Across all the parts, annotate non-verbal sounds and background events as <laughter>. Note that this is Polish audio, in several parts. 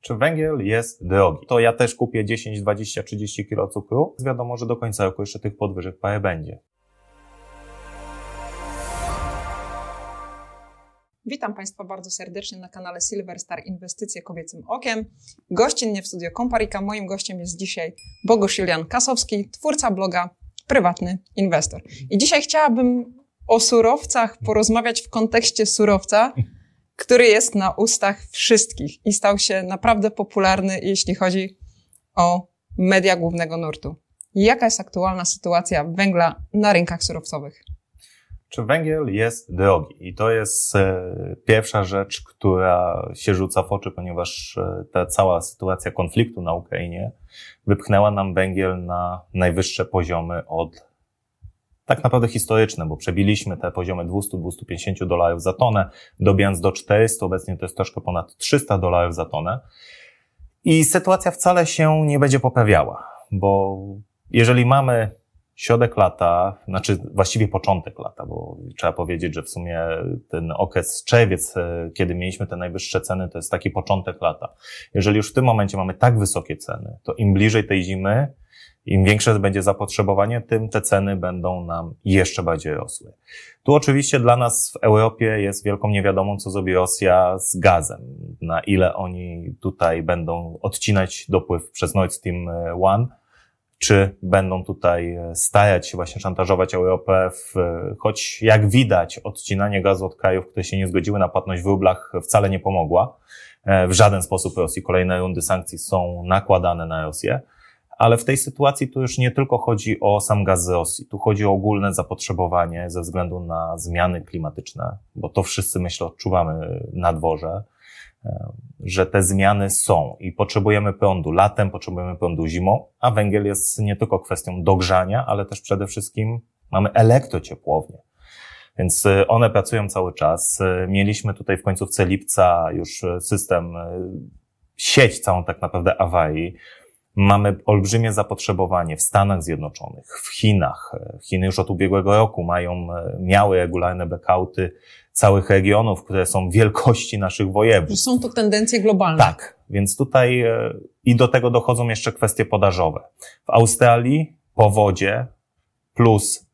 Czy węgiel jest drogi? To ja też kupię 10, 20, 30 kg cukru. Wiadomo, że do końca roku jeszcze tych podwyżek parę będzie. Witam Państwa bardzo serdecznie na kanale Silver Star Inwestycje Kobiecym Okiem. Gościnnie w studio Komparika moim gościem jest dzisiaj Bogusz Julian Kasowski, twórca bloga Prywatny Inwestor. I dzisiaj chciałabym o surowcach porozmawiać w kontekście surowca, który jest na ustach wszystkich i stał się naprawdę popularny, jeśli chodzi o media głównego nurtu. Jaka jest aktualna sytuacja węgla na rynkach surowcowych? Czy węgiel jest drogi? I to jest e, pierwsza rzecz, która się rzuca w oczy, ponieważ e, ta cała sytuacja konfliktu na Ukrainie wypchnęła nam węgiel na najwyższe poziomy od tak naprawdę historyczne, bo przebiliśmy te poziomy 200-250 dolarów za tonę, dobijając do 400, obecnie to jest troszkę ponad 300 dolarów za tonę. I sytuacja wcale się nie będzie poprawiała, bo jeżeli mamy środek lata, znaczy właściwie początek lata, bo trzeba powiedzieć, że w sumie ten okres czerwiec, e, kiedy mieliśmy te najwyższe ceny, to jest taki początek lata. Jeżeli już w tym momencie mamy tak wysokie ceny, to im bliżej tej zimy, im większe będzie zapotrzebowanie, tym te ceny będą nam jeszcze bardziej rosły. Tu oczywiście dla nas w Europie jest wielką niewiadomą, co zrobi Rosja z gazem. Na ile oni tutaj będą odcinać dopływ przez Nord Stream 1, czy będą tutaj starać się właśnie szantażować Europę, w, choć jak widać, odcinanie gazu od krajów, które się nie zgodziły na płatność w rublach, wcale nie pomogła e, w żaden sposób Rosji. Kolejne rundy sankcji są nakładane na Rosję. Ale w tej sytuacji tu już nie tylko chodzi o sam gaz z Rosji, tu chodzi o ogólne zapotrzebowanie ze względu na zmiany klimatyczne, bo to wszyscy, myślę, odczuwamy na dworze, e, że te zmiany są i potrzebujemy prądu latem, potrzebujemy prądu zimą, a węgiel jest nie tylko kwestią dogrzania, ale też przede wszystkim mamy elektrociepłownie. Więc e, one pracują cały czas. E, mieliśmy tutaj w końcówce lipca już system, sieć całą tak naprawdę awarii. Mamy olbrzymie zapotrzebowanie w Stanach Zjednoczonych, w Chinach. Chiny już od ubiegłego roku mają, miały regularne backouty całych regionów, które są wielkości naszych województw. Są to tendencje globalne. Tak, więc tutaj e, i do tego dochodzą jeszcze kwestie podażowe. W Australii powodzie plus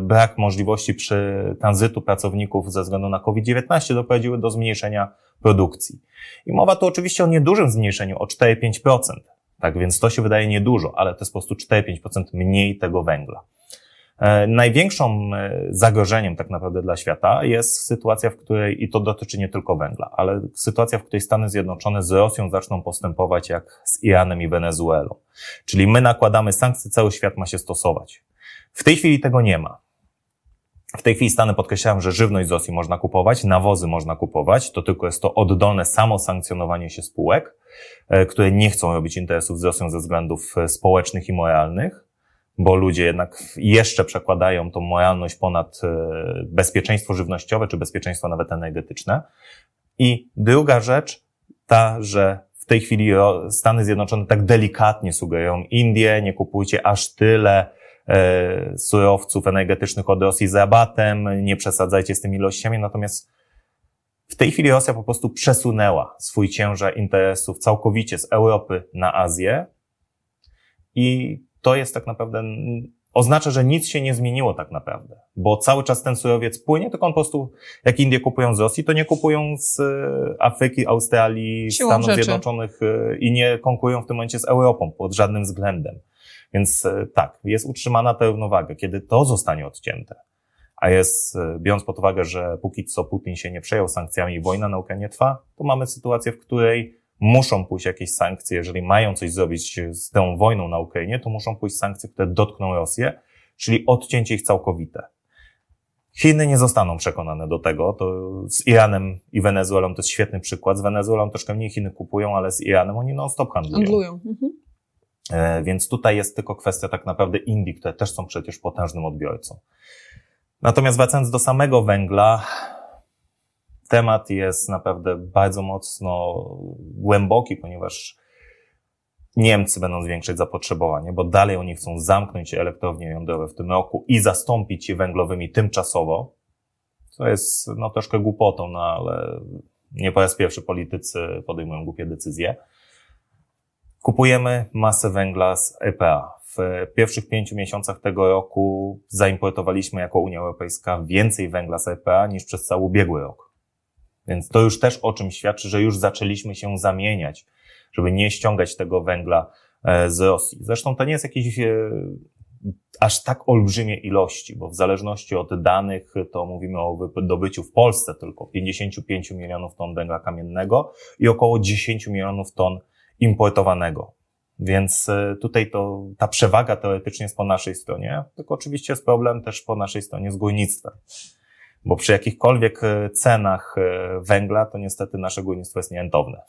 brak możliwości przy tranzytu pracowników ze względu na COVID-19 doprowadziły do zmniejszenia produkcji. I mowa tu oczywiście o niedużym zmniejszeniu, o 4-5%. Tak więc to się wydaje niedużo, ale to jest po prostu 4-5% mniej tego węgla. E, największą e, zagrożeniem tak naprawdę dla świata jest sytuacja, w której, i to dotyczy nie tylko węgla, ale sytuacja, w której Stany Zjednoczone z Rosją zaczną postępować jak z Iranem i Wenezuelą. Czyli my nakładamy sankcje, cały świat ma się stosować. W tej chwili tego nie ma. W tej chwili Stany podkreślają, że żywność z Rosji można kupować, nawozy można kupować, to tylko jest to oddolne samosankcjonowanie się spółek, które nie chcą robić interesów z Rosją ze względów e, społecznych i moralnych, bo ludzie jednak jeszcze przekładają tą moralność ponad e, bezpieczeństwo żywnościowe czy bezpieczeństwo nawet energetyczne. I druga rzecz, ta, że w tej chwili Stany Zjednoczone tak delikatnie sugerują Indie, nie kupujcie aż tyle, E, surowców energetycznych od Rosji z rabatem, nie przesadzajcie z tymi ilościami, natomiast w tej chwili Rosja po prostu przesunęła swój ciężar interesów całkowicie z Europy na Azję i to jest tak naprawdę, oznacza, że nic się nie zmieniło tak naprawdę, bo cały czas ten surowiec płynie, tylko on po prostu, jak Indie kupują z Rosji, to nie kupują z e, Afryki, Australii, Siłą Stanów rzeczy. Zjednoczonych e, i nie konkurują w tym momencie z Europą pod żadnym względem. Więc e, tak, jest utrzymana ta równowaga. Kiedy to zostanie odcięte, a jest, e, biorąc pod uwagę, że póki co Putin się nie przejął sankcjami i wojna na Ukrainie trwa, to mamy sytuację, w której muszą pójść jakieś sankcje, jeżeli mają coś zrobić z tą wojną na Ukrainie, to muszą pójść sankcje, które dotkną Rosję, czyli odcięcie ich całkowite. Chiny nie zostaną przekonane do tego. To z Iranem i Wenezuelą to jest świetny przykład. Z Wenezuelą troszkę mniej Chiny kupują, ale z Iranem oni non-stop handlują. handlują. Mhm. E, więc tutaj jest tylko kwestia tak naprawdę Indii, które też są przecież potężnym odbiorcą. Natomiast wracając do samego węgla, temat jest naprawdę bardzo mocno głęboki, ponieważ Niemcy będą zwiększać zapotrzebowanie, bo dalej oni chcą zamknąć elektrownie jądrowe w tym roku i zastąpić je węglowymi tymczasowo, co jest no troszkę głupotą, no ale nie po raz pierwszy politycy podejmują głupie decyzje. Kupujemy masę węgla z EPA. W pierwszych pięciu miesiącach tego roku zaimportowaliśmy jako Unia Europejska więcej węgla z EPA niż przez cały ubiegły rok. Więc to już też o czym świadczy, że już zaczęliśmy się zamieniać, żeby nie ściągać tego węgla e, z Rosji. Zresztą to nie jest jakiś e, aż tak olbrzymie ilości, bo w zależności od danych to mówimy o wydobyciu w Polsce tylko 55 milionów ton węgla kamiennego i około 10 milionów ton importowanego. Więc e, tutaj to, ta przewaga teoretycznie jest po naszej stronie, tylko oczywiście jest problem też po naszej stronie z górnictwem. Bo przy jakichkolwiek e, cenach e, węgla, to niestety nasze górnictwo jest nierentowne.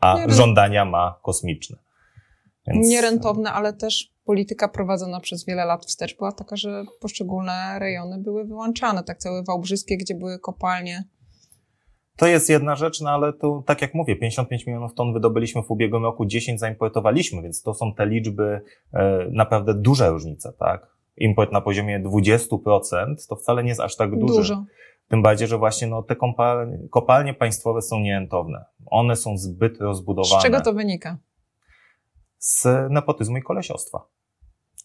A żądania ma kosmiczne. Więc... Nierentowne, ale też polityka prowadzona przez wiele lat wstecz była taka, że poszczególne rejony były wyłączane. Tak całe Wałbrzyskie, gdzie były kopalnie to jest jedna rzecz, no ale to, tak jak mówię, 55 milionów ton wydobyliśmy w ubiegłym roku, 10 zaimportowaliśmy, więc to są te liczby, e, naprawdę duże różnice, tak? Import na poziomie 20% to wcale nie jest aż tak duży. Dużo. Tym bardziej, że właśnie no, te kopalnie, kopalnie państwowe są nierentowne. One są zbyt rozbudowane. Z czego to wynika? Z nepotyzmu i kolesiostwa.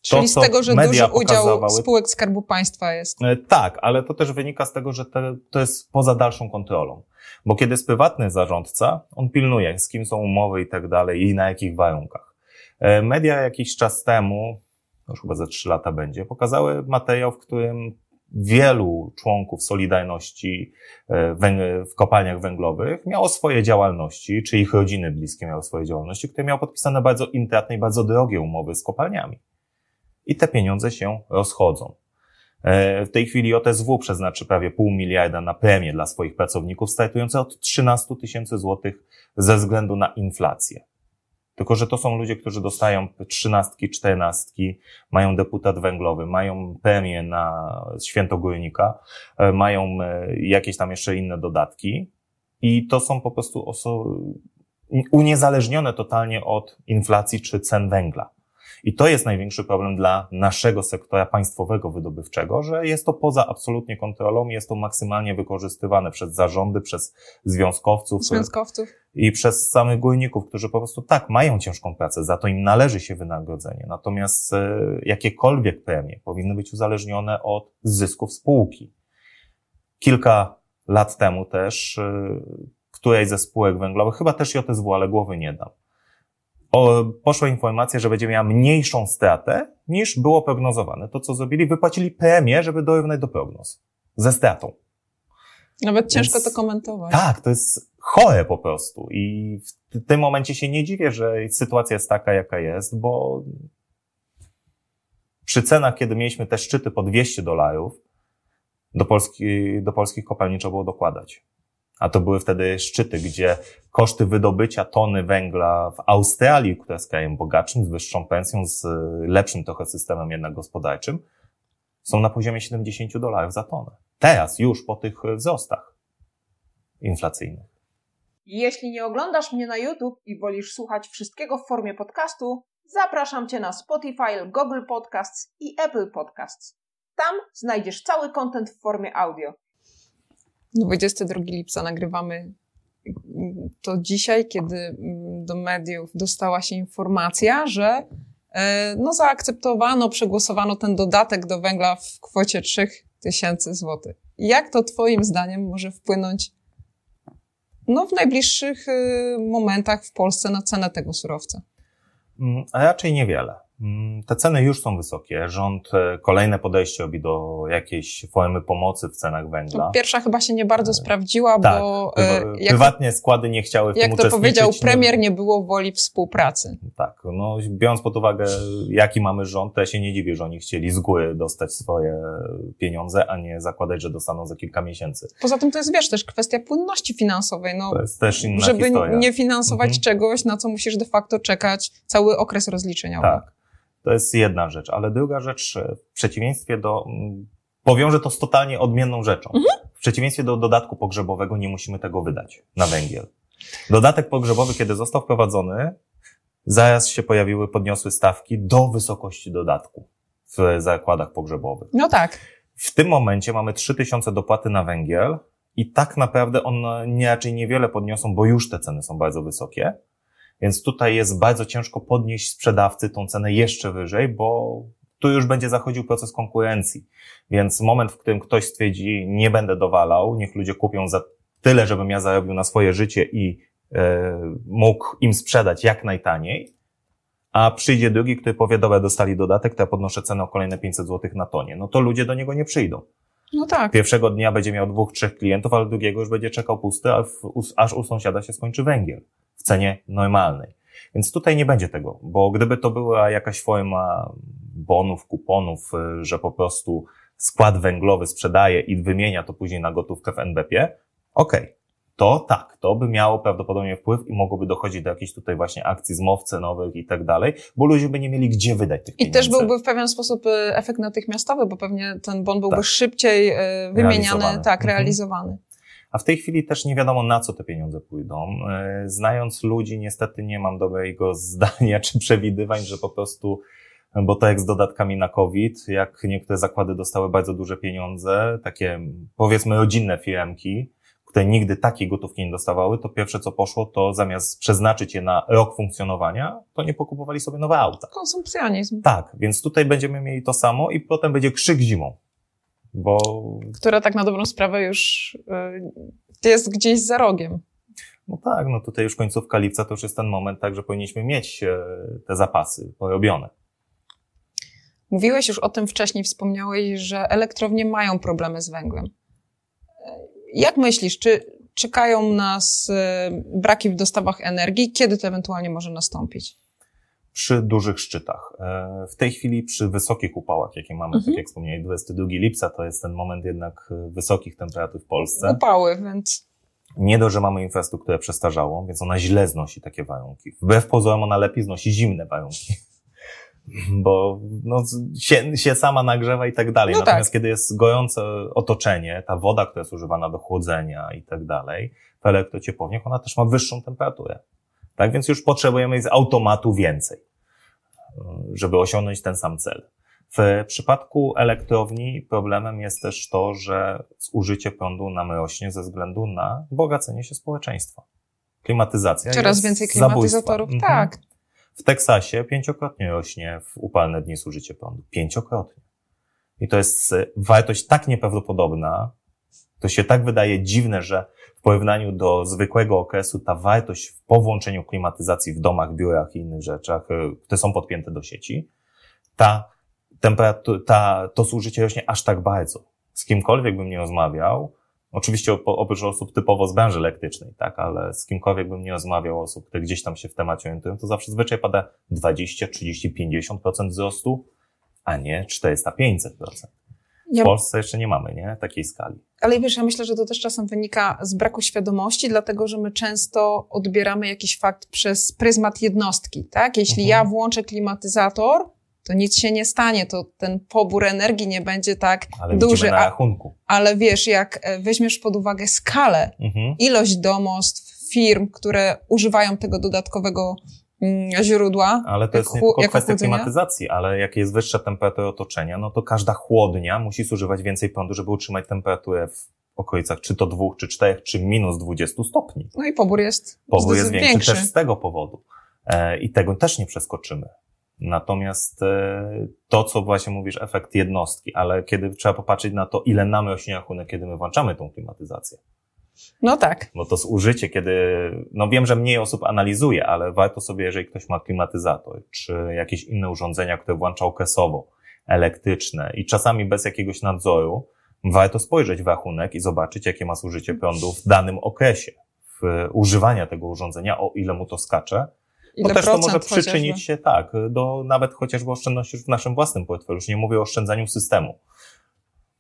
Czyli to, z tego, że duży udział spółek Skarbu Państwa jest. E, tak, ale to też wynika z tego, że te, to jest poza dalszą kontrolą. Bo kiedy jest prywatny zarządca, on pilnuje, z kim są umowy i tak dalej i na jakich warunkach. E, media jakiś czas temu, już chyba za trzy lata będzie, pokazały materiał, w którym wielu członków Solidarności e, w kopalniach węglowych miało swoje działalności, czy ich rodziny bliskie miały swoje działalności, które miały podpisane bardzo intratne i bardzo drogie umowy z kopalniami. I te pieniądze się rozchodzą. E, w tej chwili OTSW przeznaczy prawie pół miliarda na premię dla swoich pracowników, startujące od 13 tysięcy złotych ze względu na inflację. Tylko, że to są ludzie, którzy dostają trzynastki, czternastki, mają deputat węglowy, mają premię na święto górnika, e, mają e, jakieś tam jeszcze inne dodatki. I to są po prostu osoby uniezależnione totalnie od inflacji czy cen węgla. I to jest największy problem dla naszego sektora państwowego wydobywczego, że jest to poza absolutnie kontrolą, jest to maksymalnie wykorzystywane przez zarządy, przez związkowców. Związkowców. I przez samych górników, którzy po prostu tak, mają ciężką pracę, za to im należy się wynagrodzenie. Natomiast e, jakiekolwiek premie powinny być uzależnione od zysków spółki. Kilka lat temu też e, którejś ze spółek węglowych, chyba też JSW, ale głowy nie dam, poszła informacja, że będzie miała mniejszą stratę niż było prognozowane. To, co zrobili, wypłacili premię, żeby dorównać do prognoz. Ze stratą. Nawet ciężko Więc, to komentować. Tak, to jest chore po prostu. I w tym momencie się nie dziwię, że sytuacja jest taka, jaka jest, bo przy cenach, kiedy mieliśmy te szczyty po 200 dolarów, do, Polski, do polskich kopalni trzeba było dokładać. A to były wtedy szczyty, gdzie koszty wydobycia tony węgla w Australii, która jest krajem bogatszym, z wyższą pensją, z lepszym trochę systemem jednak gospodarczym, są na poziomie 70 dolarów za tonę. Teraz, już po tych wzrostach inflacyjnych. Jeśli nie oglądasz mnie na YouTube i wolisz słuchać wszystkiego w formie podcastu, zapraszam Cię na Spotify, Google Podcasts i Apple Podcasts. Tam znajdziesz cały kontent w formie audio. 22 lipca nagrywamy to dzisiaj, kiedy mm, do mediów dostała się informacja, że e, no, zaakceptowano, przegłosowano ten dodatek do węgla w kwocie 3000 zł. Jak to Twoim zdaniem może wpłynąć no, w najbliższych y, momentach w Polsce na cenę tego surowca? Mm, a raczej niewiele. Mm, te ceny już są wysokie. Rząd e, kolejne podejście robi do jakiejś formy pomocy w cenach węgla. Pierwsza chyba się nie bardzo e, sprawdziła, tak, bo e, jak, prywatnie składy nie chciały w jak tym Jak to powiedział premier, nie było woli współpracy. Tak, no biorąc pod uwagę jaki mamy rząd, to ja się nie dziwię, że oni chcieli z góry dostać swoje pieniądze, a nie zakładać, że dostaną za kilka miesięcy. Poza tym to jest, wiesz, też kwestia płynności finansowej. No, to jest też inna żeby historia. nie finansować mhm. czegoś, na co musisz de facto czekać cały okres rozliczeniowy. Tak. To jest jedna rzecz, ale druga rzecz, e, w przeciwieństwie do, mm, powiążę to z totalnie odmienną rzeczą. Mhm. W przeciwieństwie do dodatku pogrzebowego nie musimy tego wydać na węgiel. Dodatek pogrzebowy, kiedy został wprowadzony, zaraz się pojawiły, podniosły stawki do wysokości dodatku w zakładach pogrzebowych. No tak. W tym momencie mamy 3000 dopłaty na węgiel i tak naprawdę one nie raczej niewiele podniosą, bo już te ceny są bardzo wysokie. Więc tutaj jest bardzo ciężko podnieść sprzedawcy tą cenę jeszcze wyżej, bo tu już będzie zachodził proces konkurencji. Więc moment, w którym ktoś stwierdzi, nie będę dowalał, niech ludzie kupią za tyle, żebym ja zarobił na swoje życie i e, mógł im sprzedać jak najtaniej, a przyjdzie drugi, który powie, dobra, dostali dodatek, to ja podnoszę cenę o kolejne 500 zł na tonie. No to ludzie do niego nie przyjdą. No tak. Pierwszego dnia będzie miał dwóch, trzech klientów, ale drugiego już będzie czekał pusty, aż u sąsiada się skończy węgiel w cenie normalnej. Więc tutaj nie będzie tego, bo gdyby to była jakaś forma bonów, kuponów, y, że po prostu skład węglowy sprzedaje i wymienia to później na gotówkę w NBP, okej. Okay. To tak, to by miało prawdopodobnie wpływ i mogłoby dochodzić do jakichś tutaj właśnie akcji zmow cenowych i tak dalej, bo ludzie by nie mieli gdzie wydać tych pieniędzy. I też byłby w pewien sposób y, efekt natychmiastowy, bo pewnie ten bon byłby tak. szybciej y, wymieniany, realizowany. tak, mhm. realizowany. A w tej chwili też nie wiadomo, na co te pieniądze pójdą. E, znając ludzi, niestety nie mam dobrego <laughs> zdania czy przewidywań, że po prostu, bo tak jak z dodatkami na COVID, jak niektóre zakłady dostały bardzo duże pieniądze, takie powiedzmy rodzinne firmki, które nigdy takiej gotówki nie dostawały, to pierwsze co poszło, to zamiast przeznaczyć je na rok funkcjonowania, to nie pokupowali sobie nowe auta. Konsumpcjonizm. Tak, więc tutaj będziemy mieli to samo i potem będzie krzyk zimą bo... Która tak na dobrą sprawę już y, jest gdzieś za rogiem. No tak, no tutaj już końcówka lipca to już jest ten moment, tak, że powinniśmy mieć e, te zapasy porobione. Mówiłeś już o tym wcześniej, wspomniałeś, że elektrownie mają problemy z węglem. Jak myślisz, czy czekają nas e, braki w dostawach energii? Kiedy to ewentualnie może nastąpić? Przy dużych szczytach. E, w tej chwili przy wysokich upałach, jakie mamy, mhm. tak jak wspomniałem, 22 lipca to jest ten moment jednak e, wysokich temperatur w Polsce. Upały, więc... Nie dość, że mamy infrastrukturę przestarzałą, więc ona źle znosi takie warunki. Wbrew pozorom ona lepiej znosi zimne warunki. <laughs> Bo no, się, się sama nagrzewa i tak dalej. No Natomiast tak. kiedy jest gorące otoczenie, ta woda, która jest używana do chłodzenia i tak dalej, w elektrociepłowniach, ona też ma wyższą temperaturę. Tak więc już potrzebujemy z automatu więcej, żeby osiągnąć ten sam cel. W przypadku elektrowni problemem jest też to, że zużycie prądu nam rośnie ze względu na bogacenie się społeczeństwa. Klimatyzacja. Coraz więcej klimatyzatorów, mhm. tak. W Teksasie pięciokrotnie rośnie w upalne dni zużycie prądu. Pięciokrotnie. I to jest wartość tak nieprawdopodobna, to się tak wydaje dziwne, że porównaniu do zwykłego okresu ta wartość po włączeniu klimatyzacji w domach, biurach i innych rzeczach, e, które są podpięte do sieci, ta temperatura, ta, to zużycie rośnie aż tak bardzo. Z kimkolwiek bym nie rozmawiał, oczywiście oprócz osób typowo z branży elektrycznej, tak, ale z kimkolwiek bym nie rozmawiał, osób, które gdzieś tam się w temacie orientują, to zawsze zwyczaj pada 20, 30, 50% wzrostu, a nie 400, 500%. W ja... Polsce jeszcze nie mamy, nie? Takiej skali. Ale wiesz, ja myślę, że to też czasem wynika z braku świadomości, dlatego że my często odbieramy jakiś fakt przez pryzmat jednostki, tak? Jeśli mhm. ja włączę klimatyzator, to nic się nie stanie, to ten pobór energii nie będzie tak ale duży. Na rachunku. ale wiesz, jak e, weźmiesz pod uwagę skalę, mhm. ilość domostw, firm, które używają tego dodatkowego źródła. Ale to jest nie tylko kwestia chłodzenia. klimatyzacji, ale jak jest wyższa temperatura otoczenia, no to każda chłodnia musi zużywać więcej prądu, żeby utrzymać temperaturę w okolicach czy to dwóch, czy czterech, czy minus 20 stopni. No i pobór jest Pobór jest większy, większy też z tego powodu. E, I tego też nie przeskoczymy. Natomiast e, to, co właśnie mówisz, efekt jednostki, ale kiedy trzeba popatrzeć na to, ile nam rośnie rachunek, kiedy my włączamy tą klimatyzację. No tak. No to zużycie, kiedy, no wiem, że mniej osób analizuje, ale warto sobie, jeżeli ktoś ma klimatyzator, czy jakieś inne urządzenia, które włącza okresowo, elektryczne i czasami bez jakiegoś nadzoru, warto spojrzeć w rachunek i zobaczyć, jakie ma zużycie prądu w danym okresie w używania tego urządzenia, o ile mu to skacze. Ile bo też to może przyczynić chociażby. się tak, do nawet chociażby oszczędności w naszym własnym portfelu. Już nie mówię o oszczędzaniu systemu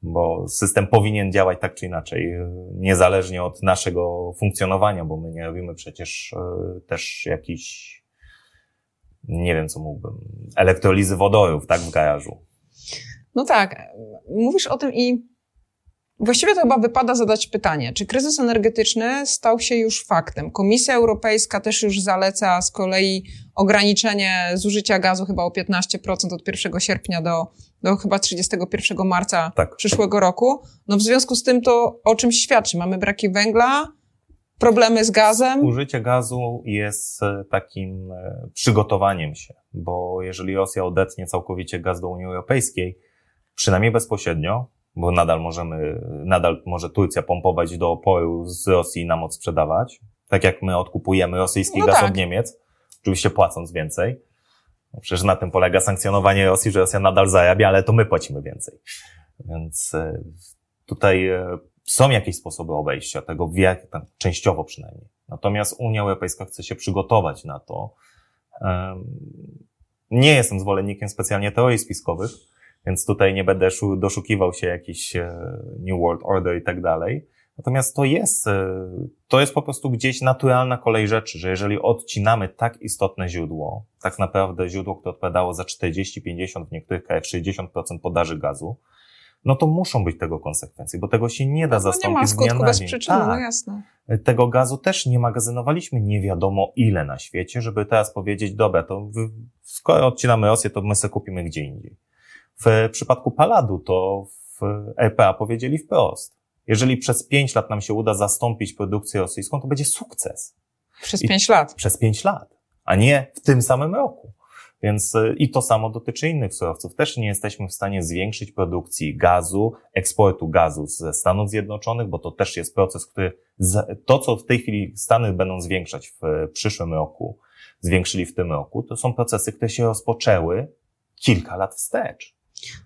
bo system powinien działać tak czy inaczej, niezależnie od naszego funkcjonowania, bo my nie robimy przecież e, też jakiś, nie wiem co mógłbym, elektrolizy wodorów, tak, w garażu. No tak, mówisz o tym i Właściwie to chyba wypada zadać pytanie, czy kryzys energetyczny stał się już faktem? Komisja Europejska też już zaleca z kolei ograniczenie zużycia gazu chyba o 15% od 1 sierpnia do, do chyba 31 marca tak. przyszłego roku. No w związku z tym to o czymś świadczy? Mamy braki węgla, problemy z gazem? Użycie gazu jest e, takim e, przygotowaniem się, bo jeżeli Rosja odetnie całkowicie gaz do Unii Europejskiej, przynajmniej bezpośrednio, bo nadal możemy, nadal może Turcja pompować do oporu z Rosji i na moc sprzedawać, tak jak my odkupujemy rosyjski No gaz tak. od Niemiec, oczywiście płacąc więcej. Przecież na tym polega sankcjonowanie Rosji, że Rosja nadal zarabia, ale to my płacimy więcej. Więc e, tutaj e, są jakieś sposoby obejścia tego, jak, tam, częściowo przynajmniej. Natomiast Unia Europejska chce się przygotować na to. Nie jestem zwolennikiem specjalnie teorii spiskowych, więc tutaj nie będę szu- doszukiwał się jakiś e, New World Order i tak dalej. Natomiast to jest, e, to jest po prostu gdzieś naturalna kolej rzeczy, że jeżeli odcinamy tak istotne źródło, tak naprawdę źródło, które odpowiadało za 40-50, w niektórych krajach 60% podaży gazu, no to muszą być tego konsekwencje, bo tego się nie da No nie zastąpić ma z dnia skutku bez przyczyny, Tak no jasne. tego gazu też nie magazynowaliśmy nie wiadomo ile na świecie, żeby teraz powiedzieć, dobra, to wy- skoro odcinamy Rosję, to my sobie kupimy gdzie indziej. W przypadku Paladu to w EPA powiedzieli wprost. Jeżeli przez pięć lat nam się uda zastąpić produkcję rosyjską, to będzie sukces. Przez I- pięć lat. Przez pięć lat, a nie w tym samym roku. Więc y, i to samo dotyczy innych surowców. Też nie jesteśmy w stanie zwiększyć produkcji gazu, eksportu gazu ze Stanów Zjednoczonych, bo to też jest proces, który to, co w tej chwili Stany będą zwiększać w y, przyszłym roku, zwiększyli w tym roku, to są procesy, które się rozpoczęły kilka lat wstecz.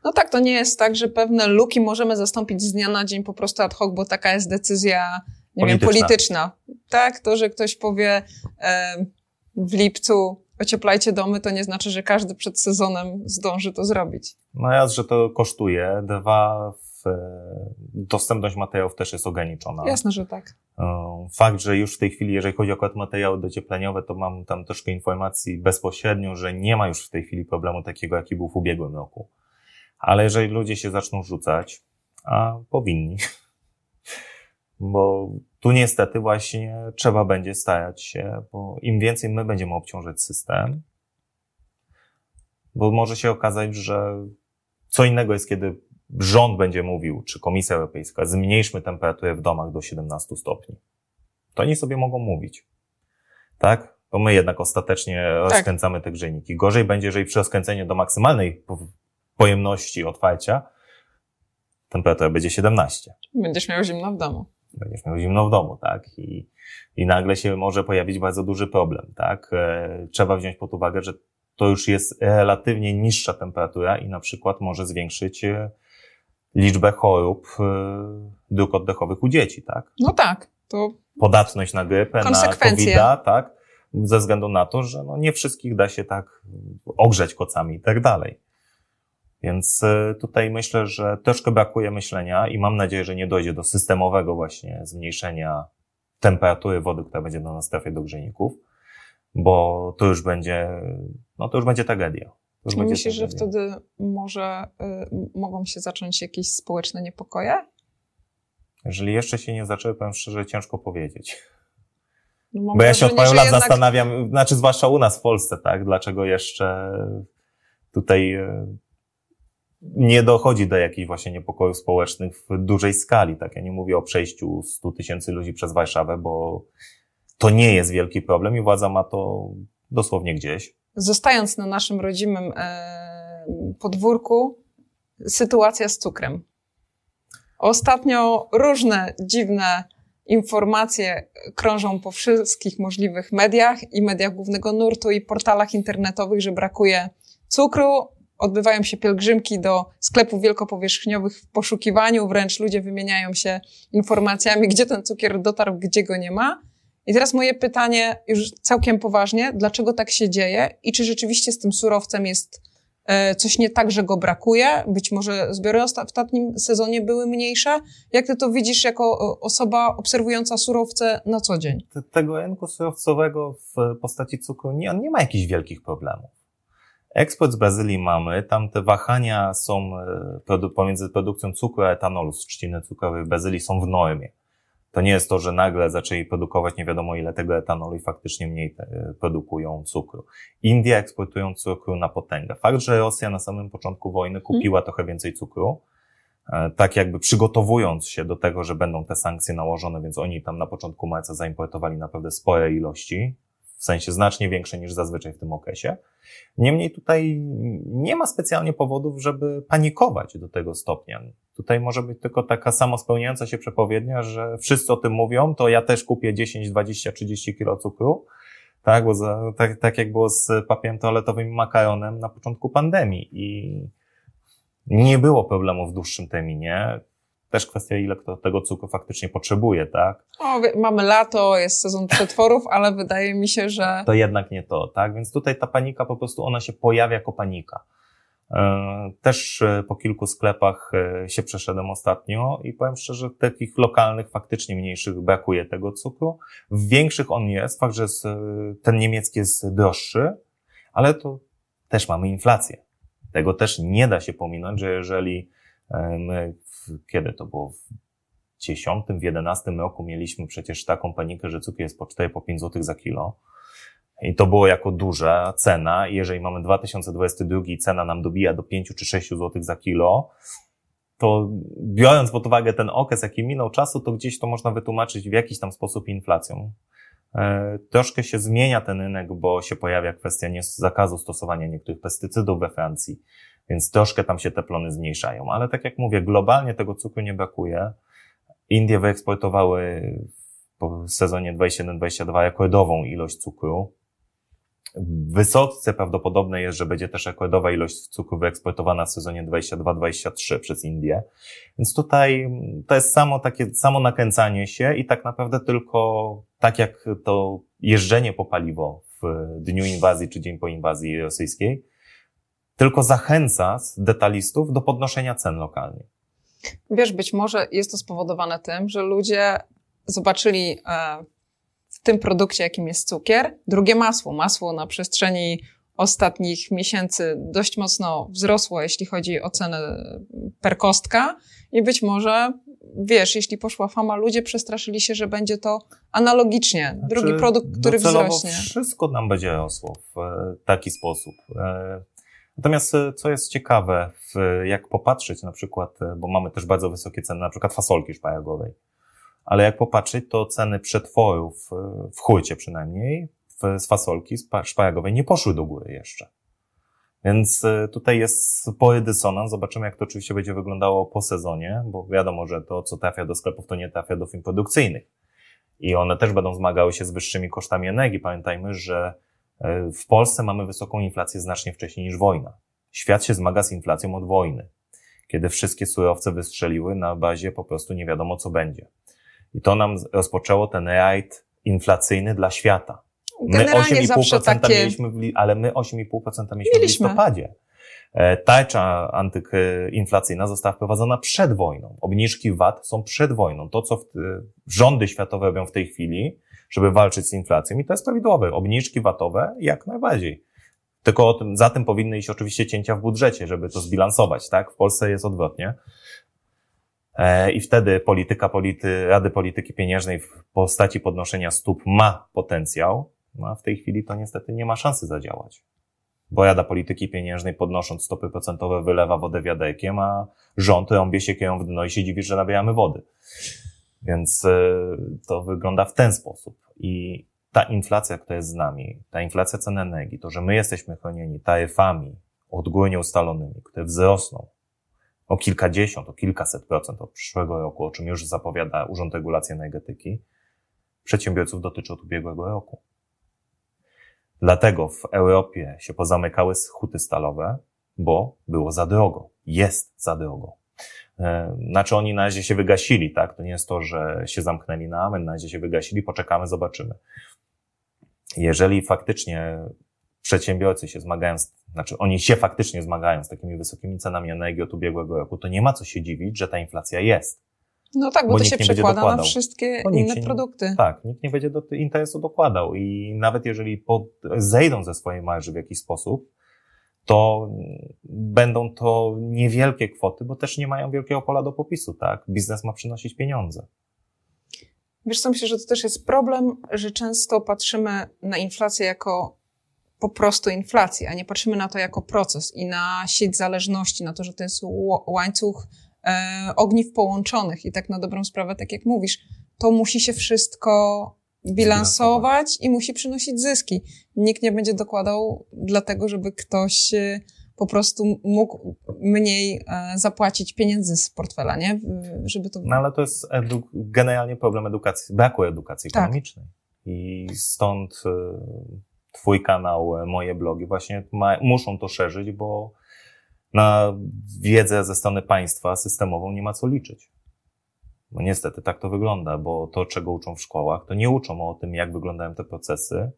No tak, to nie jest tak, że pewne luki możemy zastąpić z dnia na dzień po prostu ad hoc, bo taka jest decyzja, nie wiem, Polityczna. polityczna. Tak, to, że ktoś powie e, w lipcu ocieplajcie domy, to nie znaczy, że każdy przed sezonem zdąży to zrobić. No raz, że to kosztuje, dwa, w, y, dostępność materiałów też jest ograniczona. Jasne, że tak. E, Fakt, że już w tej chwili, jeżeli chodzi o akurat materiały dociepleniowe, to mam tam troszkę informacji bezpośrednio, że nie ma już w tej chwili problemu takiego, jaki był w ubiegłym roku. Ale jeżeli ludzie się zaczną rzucać, a powinni, <laughs> bo tu niestety właśnie trzeba będzie starać się, bo im więcej my będziemy obciążać system, bo może się okazać, że co innego jest, kiedy rząd będzie mówił, czy Komisja Europejska, zmniejszmy temperaturę w domach do 17 stopni. To oni sobie mogą mówić. Tak? To my jednak ostatecznie rozkręcamy te grzejniki. Gorzej będzie, jeżeli przy rozkręceniu do maksymalnej pojemności otwarcia temperatura będzie 17 Będziesz miał zimno w domu. będziesz miał zimno w domu, tak? I, I nagle się może pojawić bardzo duży problem, tak? E, trzeba wziąć pod uwagę, że to już jest relatywnie niższa temperatura i na przykład może zwiększyć e, liczbę chorób e, dróg oddechowych u dzieci, tak? No tak, to Podatność na grypę, na covid tak? Ze względu na to, że no nie wszystkich da się tak ogrzeć kocami i tak dalej. Więc e, tutaj myślę, że troszkę brakuje myślenia i mam nadzieję, że nie dojdzie do systemowego właśnie zmniejszenia temperatury wody, która będzie do nas trafiać do grzejników, bo to już będzie, no to już będzie tragedia. Już czy myślisz, że wtedy może y, mogą się zacząć jakieś społeczne niepokoje? Jeżeli jeszcze się nie zaczęły, powiem szczerze, ciężko powiedzieć. No, Bo ja się od paru lat jednak- zastanawiam, znaczy zwłaszcza u nas w Polsce, tak, dlaczego jeszcze tutaj e, nie dochodzi do jakichś właśnie niepokojów społecznych w dużej skali, tak. Ja nie mówię o przejściu 100 tysięcy ludzi przez Warszawę, bo to nie jest wielki problem i władza ma to dosłownie gdzieś. Zostając na naszym rodzimym e, podwórku, sytuacja z cukrem. Ostatnio różne dziwne informacje krążą po wszystkich możliwych mediach i mediach głównego nurtu i portalach internetowych, że brakuje cukru. Odbywają się pielgrzymki do sklepów wielkopowierzchniowych w poszukiwaniu, wręcz ludzie wymieniają się informacjami, gdzie ten cukier dotarł, gdzie go nie ma. I teraz moje pytanie już całkiem poważnie, dlaczego tak się dzieje i czy rzeczywiście z tym surowcem jest e, coś nie tak, że go brakuje? Być może zbiory w ostatnim sezonie były mniejsze? Jak ty to widzisz jako e, osoba obserwująca surowce na co dzień? Te- Tego rynku surowcowego w postaci cukru nie, on nie ma jakichś wielkich problemów. Eksport z Brazylii mamy, tam te wahania są e, pomiędzy produkcją cukru a etanolu z trzciny cukrowej w Brazylii są w normie. To nie jest to, że nagle zaczęli produkować nie wiadomo ile tego etanolu i faktycznie mniej e, produkują cukru. Indie eksportują cukru na potęgę. Fakt, że Rosja na samym początku wojny kupiła trochę więcej cukru, e, tak jakby przygotowując się do tego, że będą te sankcje nałożone, więc oni tam na początku marca zaimportowali naprawdę spore ilości, w sensie znacznie większe niż zazwyczaj w tym okresie. Niemniej tutaj nie ma specjalnie powodów, żeby panikować do tego stopnia. Tutaj może być tylko taka samospełniająca się przepowiednia, że wszyscy o tym mówią, to ja też kupię 10, 20, 30 kilo cukru, tak, bo za, tak, tak jak było z papierem toaletowym makaronem na początku pandemii i nie było problemu w dłuższym terminie. Też kwestia, ile kto tego cukru faktycznie potrzebuje, tak? O, mamy lato, jest sezon przetworów, ale wydaje mi się, że... To jednak nie to, tak? Więc tutaj ta panika po prostu, ona się pojawia jako panika. E, też e, po kilku sklepach e, się przeszedłem ostatnio i powiem szczerze, takich lokalnych, faktycznie mniejszych brakuje tego cukru. W większych on jest, fakt, że ten niemiecki jest droższy, ale to też mamy inflację. Tego też nie da się pominąć, że jeżeli my, kiedy to było, w 10, w 11 roku mieliśmy przecież taką panikę, że cukier jest po 4, po 5 zł za kilo, i to było jako duża cena. I jeżeli mamy 2022 i cena nam dobija do 5 czy 6 zł za kilo, to biorąc pod uwagę ten okres, jaki minął czasu, to gdzieś to można wytłumaczyć w jakiś tam sposób inflacją. E, troszkę się zmienia ten rynek, bo się pojawia kwestia zakazu stosowania niektórych pestycydów we Francji, więc troszkę tam się te plony zmniejszają. Ale tak jak mówię, globalnie tego cukru nie brakuje. Indie wyeksportowały w sezonie 21-22 rekordową ilość cukru. Wysoce prawdopodobne jest, że będzie też rekordowa ilość cukru wyeksportowana w sezonie 22-23 przez Indię. Więc tutaj to jest samo takie, samo nakręcanie się i tak naprawdę tylko tak jak to jeżdżenie po paliwo w dniu inwazji czy dzień po inwazji rosyjskiej, tylko zachęca detalistów do podnoszenia cen lokalnie. Wiesz, być może jest to spowodowane tym, że ludzie zobaczyli e, w tym produkcie, jakim jest cukier. Drugie masło. Masło na przestrzeni ostatnich miesięcy dość mocno wzrosło, jeśli chodzi o cenę per kostka i być może, wiesz, jeśli poszła fama, ludzie przestraszyli się, że będzie to analogicznie. Znaczy, Drugi produkt, który wzrośnie. wszystko nam będzie rosło w e, taki sposób. E, natomiast e, co jest ciekawe, jak popatrzeć na przykład, bo mamy też bardzo wysokie ceny na przykład fasolki szpajagowej ale jak popatrzeć, to ceny przetworów e, w hurcie przynajmniej, z fasolki szparagowej nie poszły do góry jeszcze. Więc e, tutaj jest spory dysonans. Zobaczymy, jak to oczywiście będzie wyglądało po sezonie, bo wiadomo, że to, co trafia do sklepów, to nie trafia do firm produkcyjnych. I one też będą zmagały się z wyższymi kosztami energii. Pamiętajmy, że e, w Polsce mamy wysoką inflację znacznie wcześniej niż wojna. Świat się zmaga z inflacją od wojny, kiedy wszystkie surowce wystrzeliły na bazie po prostu nie wiadomo co będzie. I to nam rozpoczęło ten rajd inflacyjny dla świata. My 8,5% takie... mieliśmy, w, ale my 8,5% mieliśmy, mieliśmy w listopadzie. E, tarcza antyinflacyjna została wprowadzona przed wojną. Obniżki VAT są przed wojną. To, co w, rządy światowe robią w tej chwili, żeby walczyć z inflacją, i to jest prawidłowe. Obniżki VAT-owe jak najbardziej. Tylko tym, za tym powinny iść oczywiście cięcia w budżecie, żeby to zbilansować, tak? W Polsce jest odwrotnie. E, I wtedy polityka polity, Rady Polityki Pieniężnej w postaci podnoszenia stóp ma potencjał, no a w tej chwili to niestety nie ma szansy zadziałać. Bo Rada Polityki Pieniężnej podnosząc stopy procentowe wylewa wodę wiaderkiem, a rząd rąbie się kieją w dno i się dziwi, że nabieramy wody. Więc e, to wygląda w ten sposób. I ta inflacja, która jest z nami, ta inflacja cen energii, to, że my jesteśmy chronieni taryfami odgórnie ustalonymi, które wzrosną o kilkadziesiąt, o kilkaset procent od przyszłego roku, o czym już zapowiada Urząd Regulacji Energetyki, przedsiębiorców dotyczy od ubiegłego roku. Dlatego w Europie się pozamykały huty stalowe, bo było za drogo. Jest za drogo. Znaczy oni na razie się wygasili, tak? To nie jest to, że się zamknęli na amen, na razie się wygasili, poczekamy, zobaczymy. Jeżeli faktycznie przedsiębiorcy się zmagają, z, znaczy oni się faktycznie zmagają z takimi wysokimi cenami energii od ubiegłego roku, to nie ma co się dziwić, że ta inflacja jest. No tak, bo, bo to się przekłada na wszystkie inne produkty. tak, nikt nie będzie do interesu dokładał i nawet jeżeli pod, zejdą ze swojej marży w jakiś sposób, to będą to niewielkie kwoty, bo też nie mają wielkiego pola do popisu, tak? Biznes ma przynosić pieniądze. Wiesz co, myślę, że to też jest problem, że często patrzymy na inflację jako po prostu inflacji, a nie patrzymy na to jako proces i na sieć zależności, na to, że to jest łańcuch e, ogniw połączonych i tak na dobrą sprawę, tak jak mówisz, to musi się wszystko bilansować i musi przynosić zyski. Nikt nie będzie dokładał dlatego, żeby ktoś e, po prostu mógł mniej e, zapłacić pieniędzy z portfela, nie? Żeby to... No ale to jest generalnie problem edukacji, braku edukacji tak. ekonomicznej. I stąd e, twój kanał, moje blogi właśnie ma, muszą to szerzyć, bo na wiedzę ze strony państwa systemową nie ma co liczyć. Bo niestety tak to wygląda, bo to, czego uczą w szkołach, to nie uczą o tym, jak wyglądają te procesy,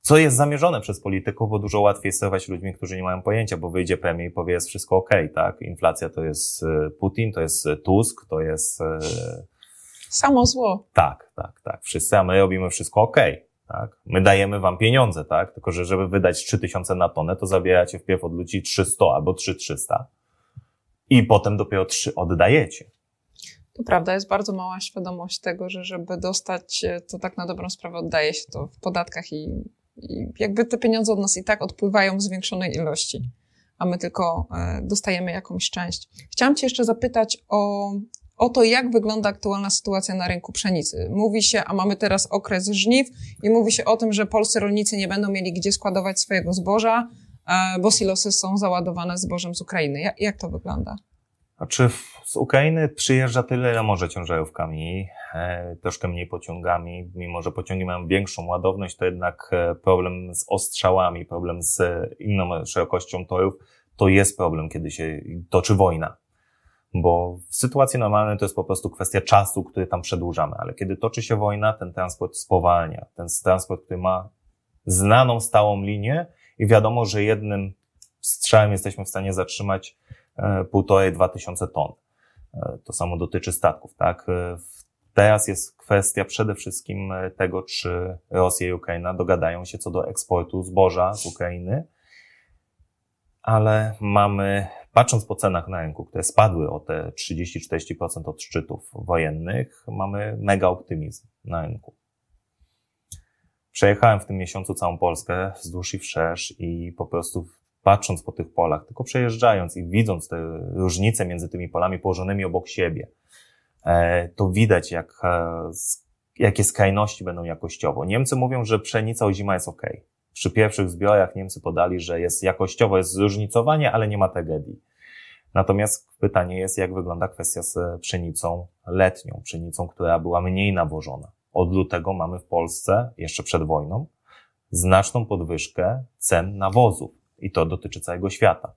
co jest zamierzone przez polityków, bo dużo łatwiej sterować ludźmi, którzy nie mają pojęcia, bo wyjdzie premier i powie, jest wszystko ok, tak? Inflacja to jest e, Putin, to jest Tusk, to jest... E, Samo zło. Tak, tak, tak. Wszyscy, a my robimy wszystko ok, tak? My dajemy wam pieniądze, tak? Tylko, że żeby wydać 3000 na tonę, to zabieracie wpierw od ludzi 300 albo 3300 i potem dopiero 3 oddajecie. To prawda, jest bardzo mała świadomość tego, że żeby dostać, to tak na dobrą sprawę oddaje się to w podatkach i, i jakby te pieniądze od nas i tak odpływają w zwiększonej ilości, a my tylko e, dostajemy jakąś część. Chciałam Cię jeszcze zapytać o, o to, jak wygląda aktualna sytuacja na rynku pszenicy. Mówi się, a mamy teraz okres żniw i mówi się o tym, że polscy rolnicy nie będą mieli gdzie składować swojego zboża, e, bo silosy są załadowane zbożem z Ukrainy. Jak, jak to wygląda? Znaczy z Ukrainy przyjeżdża tyle, ile może ciężarówkami, e, troszkę mniej pociągami. Mimo, że pociągi mają większą ładowność, to jednak e, problem z ostrzałami, problem z inną szerokością torów, to jest problem, kiedy się toczy wojna. Bo w sytuacji normalnej to jest po prostu kwestia czasu, który tam przedłużamy, ale kiedy toczy się wojna, ten transport spowalnia. Ten transport, który ma znaną, stałą linię i wiadomo, że jednym strzałem jesteśmy w stanie zatrzymać E, półtorej, dwa tysiące ton. E, to samo dotyczy statków, tak? E, teraz jest kwestia przede wszystkim tego, czy Rosja i Ukraina dogadają się co do eksportu zboża z Ukrainy, ale mamy, patrząc po cenach na rynku, które spadły o te 30-40% od szczytów wojennych, mamy mega optymizm na rynku. Przejechałem w tym miesiącu całą Polskę wzdłuż i wszerz i po prostu patrząc po tych polach, tylko przejeżdżając i widząc te różnice między tymi polami położonymi obok siebie, e, to widać, jak, e, jakie skrajności będą jakościowo. Niemcy mówią, że pszenica o zima jest ok. Przy pierwszych zbiorach Niemcy podali, że jest jakościowo jest zróżnicowanie, ale nie ma tragedii. Natomiast pytanie jest, jak wygląda kwestia z pszenicą letnią, pszenicą, która była mniej nawożona. Od lutego mamy w Polsce, jeszcze przed wojną, znaczną podwyżkę cen nawozów i to dotyczy całego świata.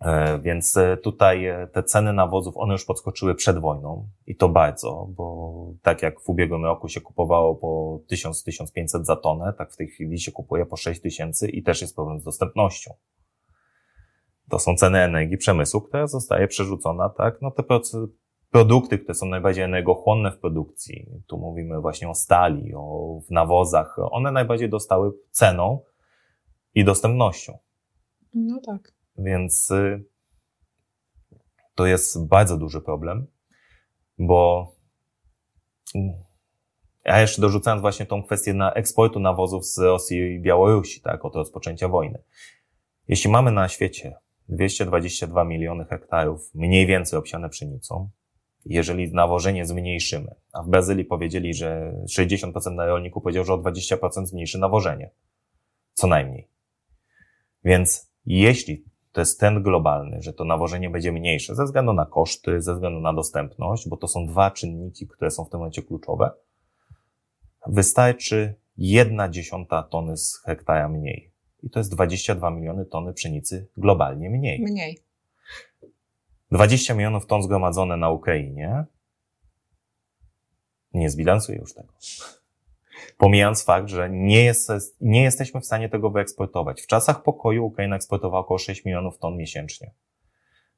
E, więc e, tutaj e, te ceny nawozów, one już podskoczyły przed wojną i to bardzo, bo tak jak w ubiegłym roku się kupowało po 1000-1500 za tonę, tak w tej chwili się kupuje po 6000 i też jest problem z dostępnością. To są ceny energii przemysłu, która zostaje przerzucona, tak, no te produkty, które są najbardziej energochłonne w produkcji, tu mówimy właśnie o stali, o nawozach, one najbardziej dostały ceną, i dostępnością. No tak. Więc y, to jest bardzo duży problem, bo a jeszcze dorzucając właśnie tą kwestię na eksportu nawozów z Rosji i Białorusi, tak, od rozpoczęcia wojny. Jeśli mamy na świecie 222 miliony hektarów mniej więcej obsiane pszenicą, jeżeli nawożenie zmniejszymy, a w Brazylii powiedzieli, że 60% na rolników powiedział, że o 20% zmniejszy nawożenie. Co najmniej. Więc jeśli to jest trend globalny, że to nawożenie będzie mniejsze ze względu na koszty, ze względu na dostępność, bo to są dwa czynniki, które są w tym momencie kluczowe, wystarczy jedna dziesiąta tony z hektara mniej. I to jest 22 miliony tony pszenicy globalnie mniej. Mniej. 20 milionów ton zgromadzone na Ukrainie nie zbilansuje już tego. Pomijając fakt, że nie, jest, nie jesteśmy w stanie tego wyeksportować. W czasach pokoju Ukraina eksportowała około 6 milionów ton miesięcznie.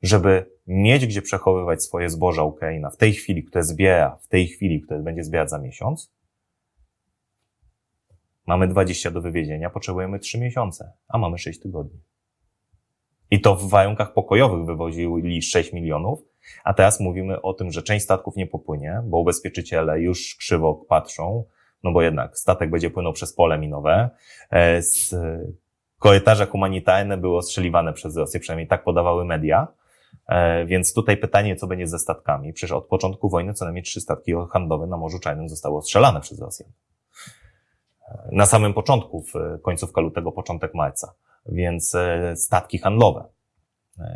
Żeby mieć gdzie przechowywać swoje zboża Ukraina w tej chwili, które zbiera, w tej chwili, które będzie zbierać za miesiąc, mamy 20 do wywiezienia, potrzebujemy 3 miesiące, a mamy 6 tygodni. I to w warunkach pokojowych wywozili 6 milionów, a teraz mówimy o tym, że część statków nie popłynie, bo ubezpieczyciele już krzywo patrzą, no bo jednak statek będzie płynął przez pole minowe. E, korytarze humanitarne były ostrzeliwane przez Rosję, przynajmniej tak podawały media. E, więc tutaj pytanie, co będzie ze statkami. Przecież od początku wojny co najmniej trzy statki handlowe na Morzu Czarnym zostały ostrzelane przez Rosjan. E, na samym początku, w końcówka lutego, początek marca. Więc statki handlowe.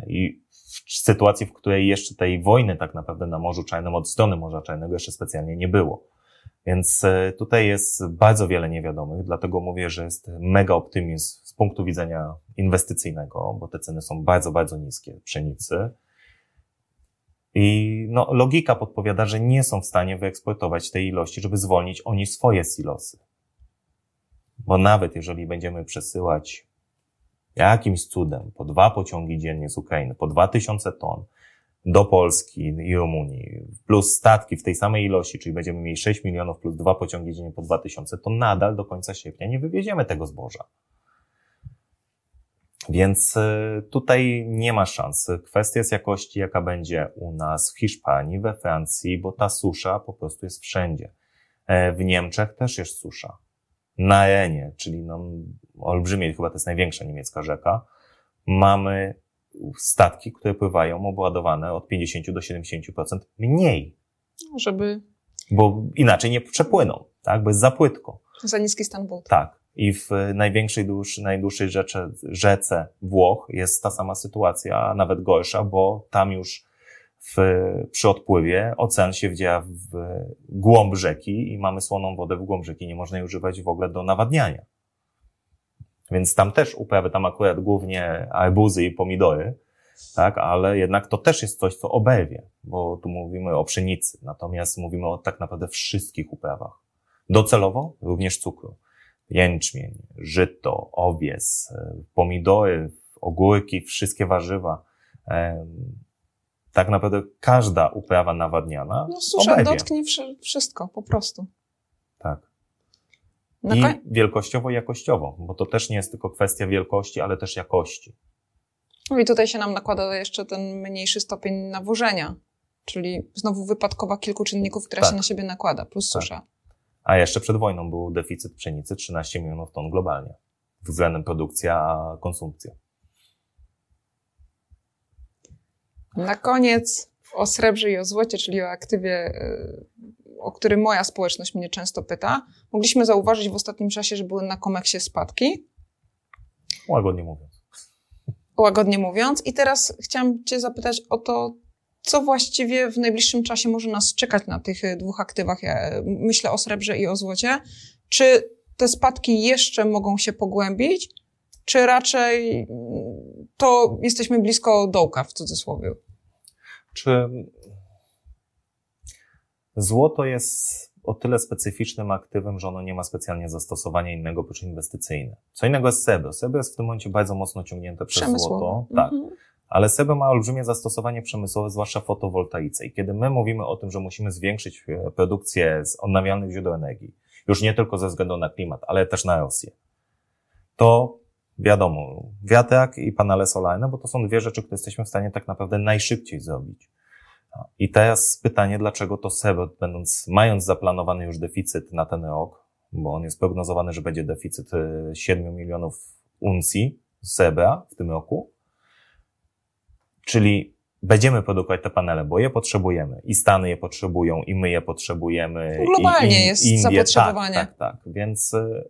I w sytuacji, w której jeszcze tej wojny tak naprawdę na Morzu Czarnym od strony Morza Czarnego jeszcze specjalnie nie było. Więc tutaj jest bardzo wiele niewiadomych, dlatego mówię, że jest mega optymizm z punktu widzenia inwestycyjnego, bo te ceny są bardzo, bardzo niskie pszenicy. I no, logika podpowiada, że nie są w stanie wyeksportować tej ilości, żeby zwolnić oni swoje silosy. Bo nawet jeżeli będziemy przesyłać jakimś cudem po dwa pociągi dziennie z Ukrainy, po dwa tysiące ton do Polski i Rumunii, plus statki w tej samej ilości, czyli będziemy mieli 6 milionów plus dwa pociągi dziennie po dwa tysiące, to nadal do końca sierpnia nie wywieziemy tego zboża. Więc y, tutaj nie ma szans. Kwestia jest jakości, jaka będzie u nas w Hiszpanii, we Francji, bo ta susza po prostu jest wszędzie. E, w Niemczech też jest susza. Na Enie, czyli no, olbrzymie, chyba to jest największa niemiecka rzeka, mamy statki, które pływają obładowane od 50 do 70% mniej. Żeby. Bo inaczej nie przepłyną, tak? Bo jest za płytko. Za niski stan wód. Tak. I w największej, dłuż, najdłuższej rzece, rzece Włoch jest ta sama sytuacja, a nawet gorsza, bo tam już w, przy odpływie ocean się wdzieja w głąb rzeki i mamy słoną wodę w głąb rzeki. Nie można jej używać w ogóle do nawadniania. Więc tam też uprawy, tam akurat głównie arbuzy i pomidory, tak, ale jednak to też jest coś, co oberwie, bo tu mówimy o pszenicy, natomiast mówimy o tak naprawdę wszystkich uprawach. Docelowo również cukru jęczmień, żyto, owies, e, pomidory, ogórki, wszystkie warzywa. Tak naprawdę każda uprawa nawadniana. No susza dotknie wszystko, po prostu. Tak. I wielkościowo i jakościowo, bo to też nie jest tylko kwestia wielkości, ale też jakości. No i tutaj się nam nakłada jeszcze ten mniejszy stopień nawożenia, czyli znowu wypadkowa kilku czynników, która tak. się na siebie nakłada, plus tak. susza. A jeszcze przed wojną był deficyt pszenicy 13 milionów ton globalnie względem produkcja a konsumpcja. Na koniec o srebrze i o złocie, czyli o aktywie, y, o którym moja społeczność mnie często pyta. Mogliśmy zauważyć w ostatnim czasie, że były na komeksie spadki. Łagodnie mówiąc. Łagodnie mówiąc. I teraz chciałam Cię zapytać o to, co właściwie w najbliższym czasie może nas czekać na tych e, dwóch aktywach? Ja e, myślę o srebrze i o złocie. Czy te spadki jeszcze mogą się pogłębić, czy raczej mm, to jesteśmy blisko dołka w cudzysłowie? Czy złoto jest o tyle specyficznym aktywem, że ono nie ma specjalnie zastosowania innego oprócz inwestycyjne. Co innego jest SEBO. SEBO jest w tym momencie bardzo mocno ciągnięte przez złoto. Tak. Mhm. Ale SEBO ma olbrzymie zastosowanie przemysłowe, zwłaszcza w fotowoltaice. I kiedy my mówimy o tym, że musimy zwiększyć e, produkcję z odnawialnych źródeł energii, już nie tylko ze względu na klimat, ale też na Rosję, to wiadomo, wiatrak i panele solarne, bo to są dwie rzeczy, które jesteśmy w stanie tak naprawdę najszybciej zrobić. I teraz pytanie, dlaczego to SEBO, będąc, mając zaplanowany już deficyt na ten rok, bo on jest prognozowany, że będzie deficyt 7 e, milionów uncji SEBA w tym roku, Czyli będziemy produkować te panele, bo je potrzebujemy i Stany je potrzebują i my je potrzebujemy. Globalnie i, i, jest Indie. zapotrzebowanie. Tak, tak, tak. Więc y,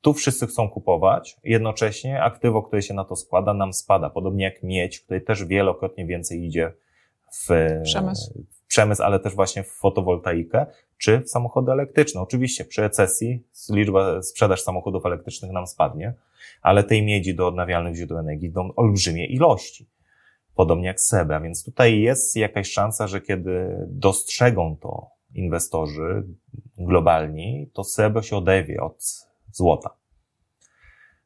tu wszyscy chcą kupować, jednocześnie aktywo, które się na to składa, nam spada. Podobnie jak miedź, której też wielokrotnie więcej idzie w przemysł. w przemysł, ale też właśnie w fotowoltaikę, czy w samochody elektryczne. Oczywiście przy recesji liczba sprzedaż samochodów elektrycznych nam spadnie, ale tej miedzi do odnawialnych źródeł energii idą olbrzymie ilości podobnie jak SEBA. Więc tutaj jest jakaś szansa, że kiedy dostrzegą to inwestorzy globalni, to SEBA się odewie od złota.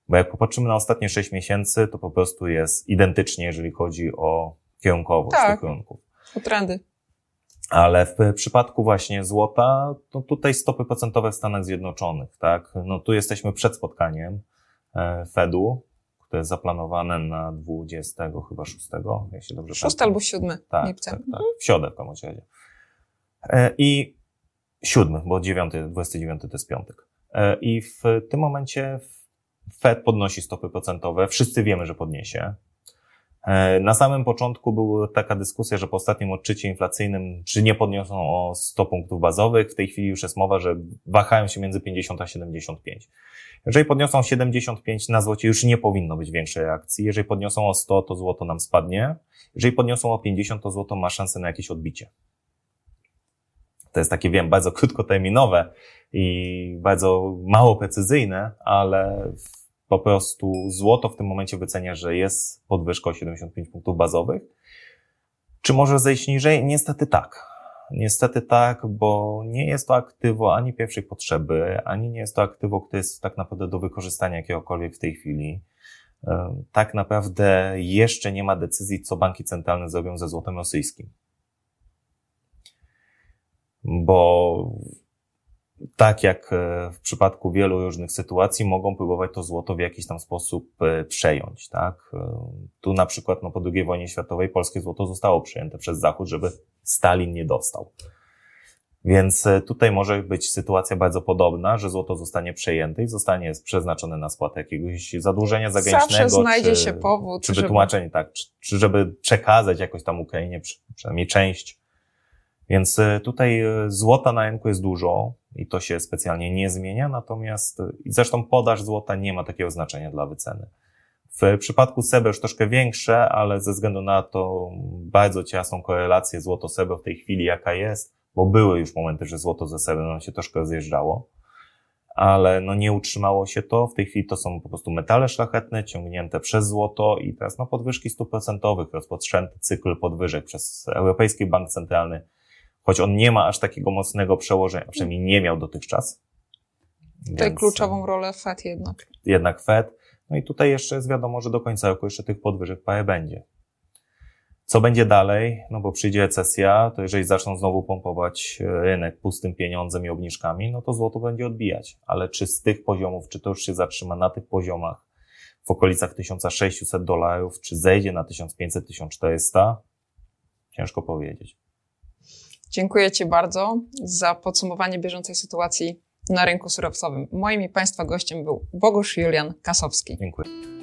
Bo jak popatrzymy na ostatnie 6 miesięcy, to po prostu jest identycznie, jeżeli chodzi o kierunkowość tak, tych kierunków. O trendy. Ale w przypadku właśnie złota, to tutaj stopy procentowe w Stanach Zjednoczonych, tak? No tu jesteśmy przed spotkaniem e, Fedu, które jest zaplanowane na 20 chyba 6, jeśli dobrze 6 albo 7 tak, lipca. Tak, tak, w środę w każdym razie. E, I 7, bo 9, 29 to jest piątek. E, I w tym momencie Fed podnosi stopy procentowe. Wszyscy wiemy, że podniesie. E, na samym początku była taka dyskusja, że po ostatnim odczycie inflacyjnym, czy nie podniosą o 100 punktów bazowych. W tej chwili już jest mowa, że wahają się między 50 a 75. Jeżeli podniosą 75, na złocie już nie powinno być większej reakcji. Jeżeli podniosą o 100, to złoto nam spadnie. Jeżeli podniosą o 50, to złoto ma szansę na jakieś odbicie. To jest takie, wiem, bardzo krótkoterminowe i bardzo mało precyzyjne, ale po prostu złoto w tym momencie wycenia, że jest podwyżka o 75 punktów bazowych. Czy może zejść niżej? Niestety tak. Niestety tak, bo nie jest to aktywo ani pierwszej potrzeby, ani nie jest to aktywo, które jest tak naprawdę do wykorzystania jakiegokolwiek w tej chwili. Tak naprawdę jeszcze nie ma decyzji, co banki centralne zrobią ze złotem rosyjskim. Bo tak jak e, w przypadku wielu różnych sytuacji, mogą próbować to złoto w jakiś tam sposób e, przejąć, tak? E, tu na przykład no, po II wojnie światowej polskie złoto zostało przejęte przez Zachód, żeby Stalin nie dostał. Więc tutaj może być sytuacja bardzo podobna, że złoto zostanie przejęte i zostanie przeznaczone na spłatę jakiegoś zadłużenia zagranicznego. Zawsze znajdzie czy, się powód. Czy wytłumaczenie, żeby... tak, czy, czy żeby przekazać jakoś tam Ukrainie, przynajmniej część. Więc tutaj złota na rynku jest dużo i to się specjalnie nie zmienia, natomiast zresztą podaż złota nie ma takiego znaczenia dla wyceny. W przypadku SEBE już troszkę większe, ale ze względu na to bardzo ciasną korelację złoto-SEBE w tej chwili jaka jest, bo były już momenty, że złoto ze SEBE nam się troszkę zjeżdżało, ale no nie utrzymało się to. W tej chwili to są po prostu metale szlachetne ciągnięte przez złoto i teraz no podwyżki stóp procentowych, rozpoczęty cykl podwyżek przez Europejski Bank Centralny choć on nie ma aż takiego mocnego przełożenia, przynajmniej nie miał dotychczas. Tutaj kluczową rolę Fed jednak. Jednak Fed. No i tutaj jeszcze jest wiadomo, że do końca roku jeszcze tych podwyżek parę będzie. Co będzie dalej? No bo przyjdzie recesja, to jeżeli zaczną znowu pompować rynek pustym pieniądzem i obniżkami, no to złoto będzie odbijać. Ale czy z tych poziomów, czy to już się zatrzyma na tych poziomach w okolicach 1600 dolarów, czy zejdzie na 1500-1400? Ciężko powiedzieć. Dziękuję Ci bardzo za podsumowanie bieżącej sytuacji na rynku surowcowym. Moim i Państwa gościem był Bogusz Julian Kasowski. Dziękuję.